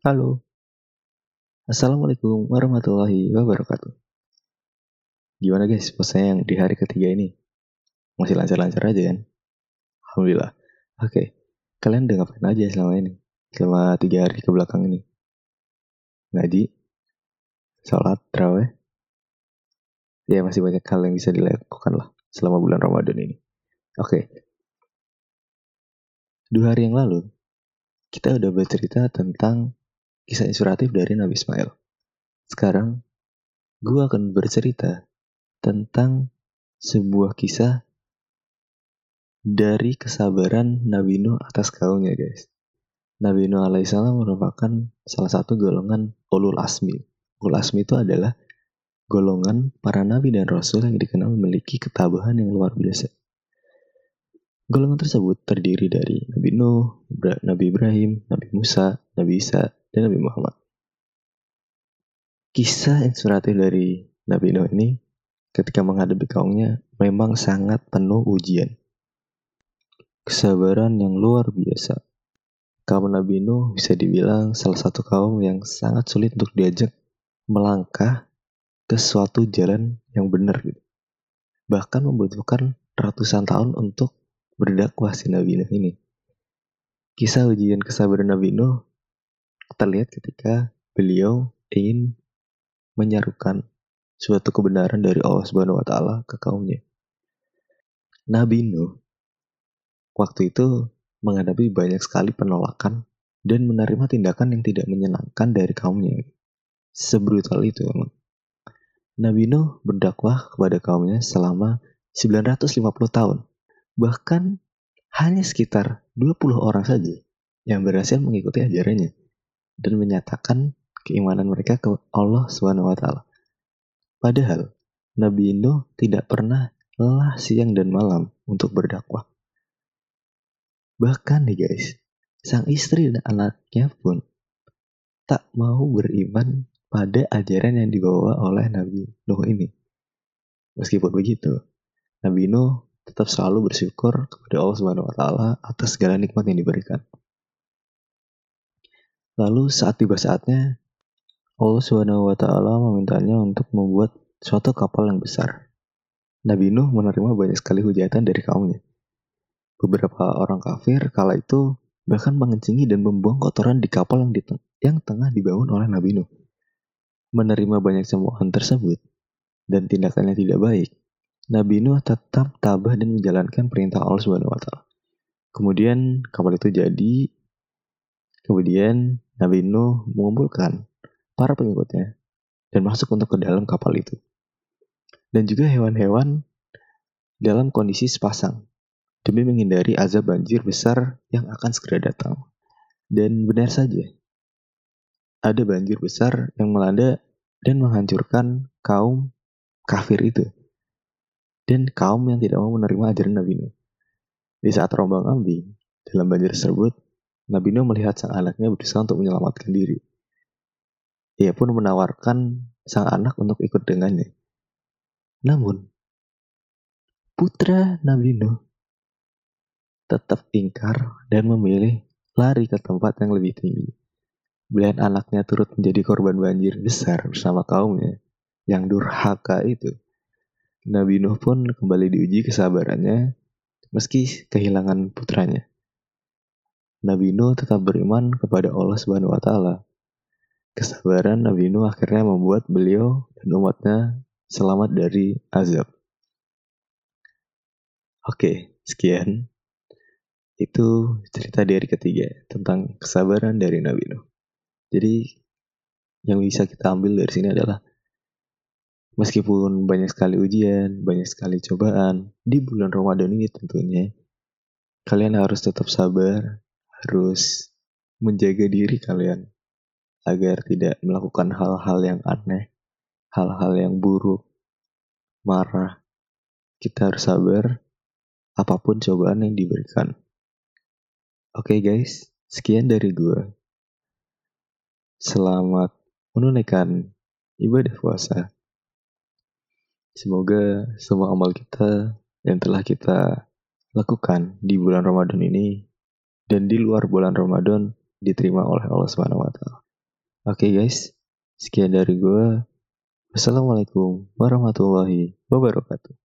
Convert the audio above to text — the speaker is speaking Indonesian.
Halo. Assalamualaikum warahmatullahi wabarakatuh. Gimana guys puasanya yang di hari ketiga ini? Masih lancar-lancar aja kan? Alhamdulillah. Oke, kalian udah ngapain aja selama ini? Selama tiga hari ke belakang ini? Ngaji? Sholat? Terawih? Ya masih banyak hal yang bisa dilakukan lah selama bulan Ramadan ini. Oke. Dua hari yang lalu, kita udah bercerita tentang kisah inspiratif dari Nabi Ismail. Sekarang, gue akan bercerita tentang sebuah kisah dari kesabaran Nabi Nuh atas kaumnya guys. Nabi Nuh alaihissalam merupakan salah satu golongan ulul asmi. Ulul asmi itu adalah golongan para nabi dan rasul yang dikenal memiliki ketabahan yang luar biasa. Golongan tersebut terdiri dari Nabi Nuh, Nabi Ibrahim, Nabi Musa, Nabi Isa, dan Nabi Muhammad. Kisah inspiratif dari Nabi Nuh ini ketika menghadapi kaumnya memang sangat penuh ujian. Kesabaran yang luar biasa. Kaum Nabi Nuh bisa dibilang salah satu kaum yang sangat sulit untuk diajak melangkah ke suatu jalan yang benar gitu. Bahkan membutuhkan ratusan tahun untuk berdakwah si Nabi Nuh ini. Kisah ujian kesabaran Nabi Nuh terlihat ketika beliau ingin menyerukan suatu kebenaran dari Allah Subhanahu wa taala ke kaumnya. Nabi Nuh waktu itu menghadapi banyak sekali penolakan dan menerima tindakan yang tidak menyenangkan dari kaumnya. Sebrutal itu. Nabi Nuh berdakwah kepada kaumnya selama 950 tahun. Bahkan hanya sekitar 20 orang saja yang berhasil mengikuti ajarannya dan menyatakan keimanan mereka ke Allah Subhanahu wa taala. Padahal Nabi Nuh tidak pernah lelah siang dan malam untuk berdakwah. Bahkan nih guys, sang istri dan anaknya pun tak mau beriman pada ajaran yang dibawa oleh Nabi Nuh ini. Meskipun begitu, Nabi Nuh tetap selalu bersyukur kepada Allah Subhanahu wa taala atas segala nikmat yang diberikan. Lalu saat tiba saatnya, Allah Subhanahu wa taala memintanya untuk membuat suatu kapal yang besar. Nabi Nuh menerima banyak sekali hujatan dari kaumnya. Beberapa orang kafir kala itu bahkan mengencingi dan membuang kotoran di kapal yang, di yang tengah dibangun oleh Nabi Nuh. Menerima banyak cemoohan tersebut dan tindakannya tidak baik, Nabi Nuh tetap tabah dan menjalankan perintah Allah taala. Kemudian kapal itu jadi Kemudian Nabi Nuh mengumpulkan para pengikutnya dan masuk untuk ke dalam kapal itu. Dan juga hewan-hewan dalam kondisi sepasang demi menghindari azab banjir besar yang akan segera datang. Dan benar saja, ada banjir besar yang melanda dan menghancurkan kaum kafir itu. Dan kaum yang tidak mau menerima ajaran Nabi Nuh. Di saat rombang ambing dalam banjir tersebut, Nabi Nuh melihat sang anaknya berusaha untuk menyelamatkan diri. Ia pun menawarkan sang anak untuk ikut dengannya. Namun, putra Nabi Nuh tetap ingkar dan memilih lari ke tempat yang lebih tinggi. Melihat anaknya turut menjadi korban banjir besar bersama kaumnya yang durhaka itu. Nabi Nuh pun kembali diuji kesabarannya meski kehilangan putranya. Nabi Nuh tetap beriman kepada Allah Subhanahu wa taala. Kesabaran Nabi Nuh akhirnya membuat beliau dan umatnya selamat dari azab. Oke, sekian. Itu cerita dari ketiga tentang kesabaran dari Nabi Nuh. Jadi yang bisa kita ambil dari sini adalah meskipun banyak sekali ujian, banyak sekali cobaan di bulan Ramadan ini tentunya kalian harus tetap sabar, harus menjaga diri kalian agar tidak melakukan hal-hal yang aneh, hal-hal yang buruk, marah. Kita harus sabar apa pun cobaan yang diberikan. Oke okay guys, sekian dari gue. Selamat menunaikan ibadah puasa. Semoga semua amal kita yang telah kita lakukan di bulan Ramadan ini dan di luar bulan Ramadan diterima oleh Allah Subhanahu wa taala. Oke guys, sekian dari gua. Wassalamualaikum warahmatullahi wabarakatuh.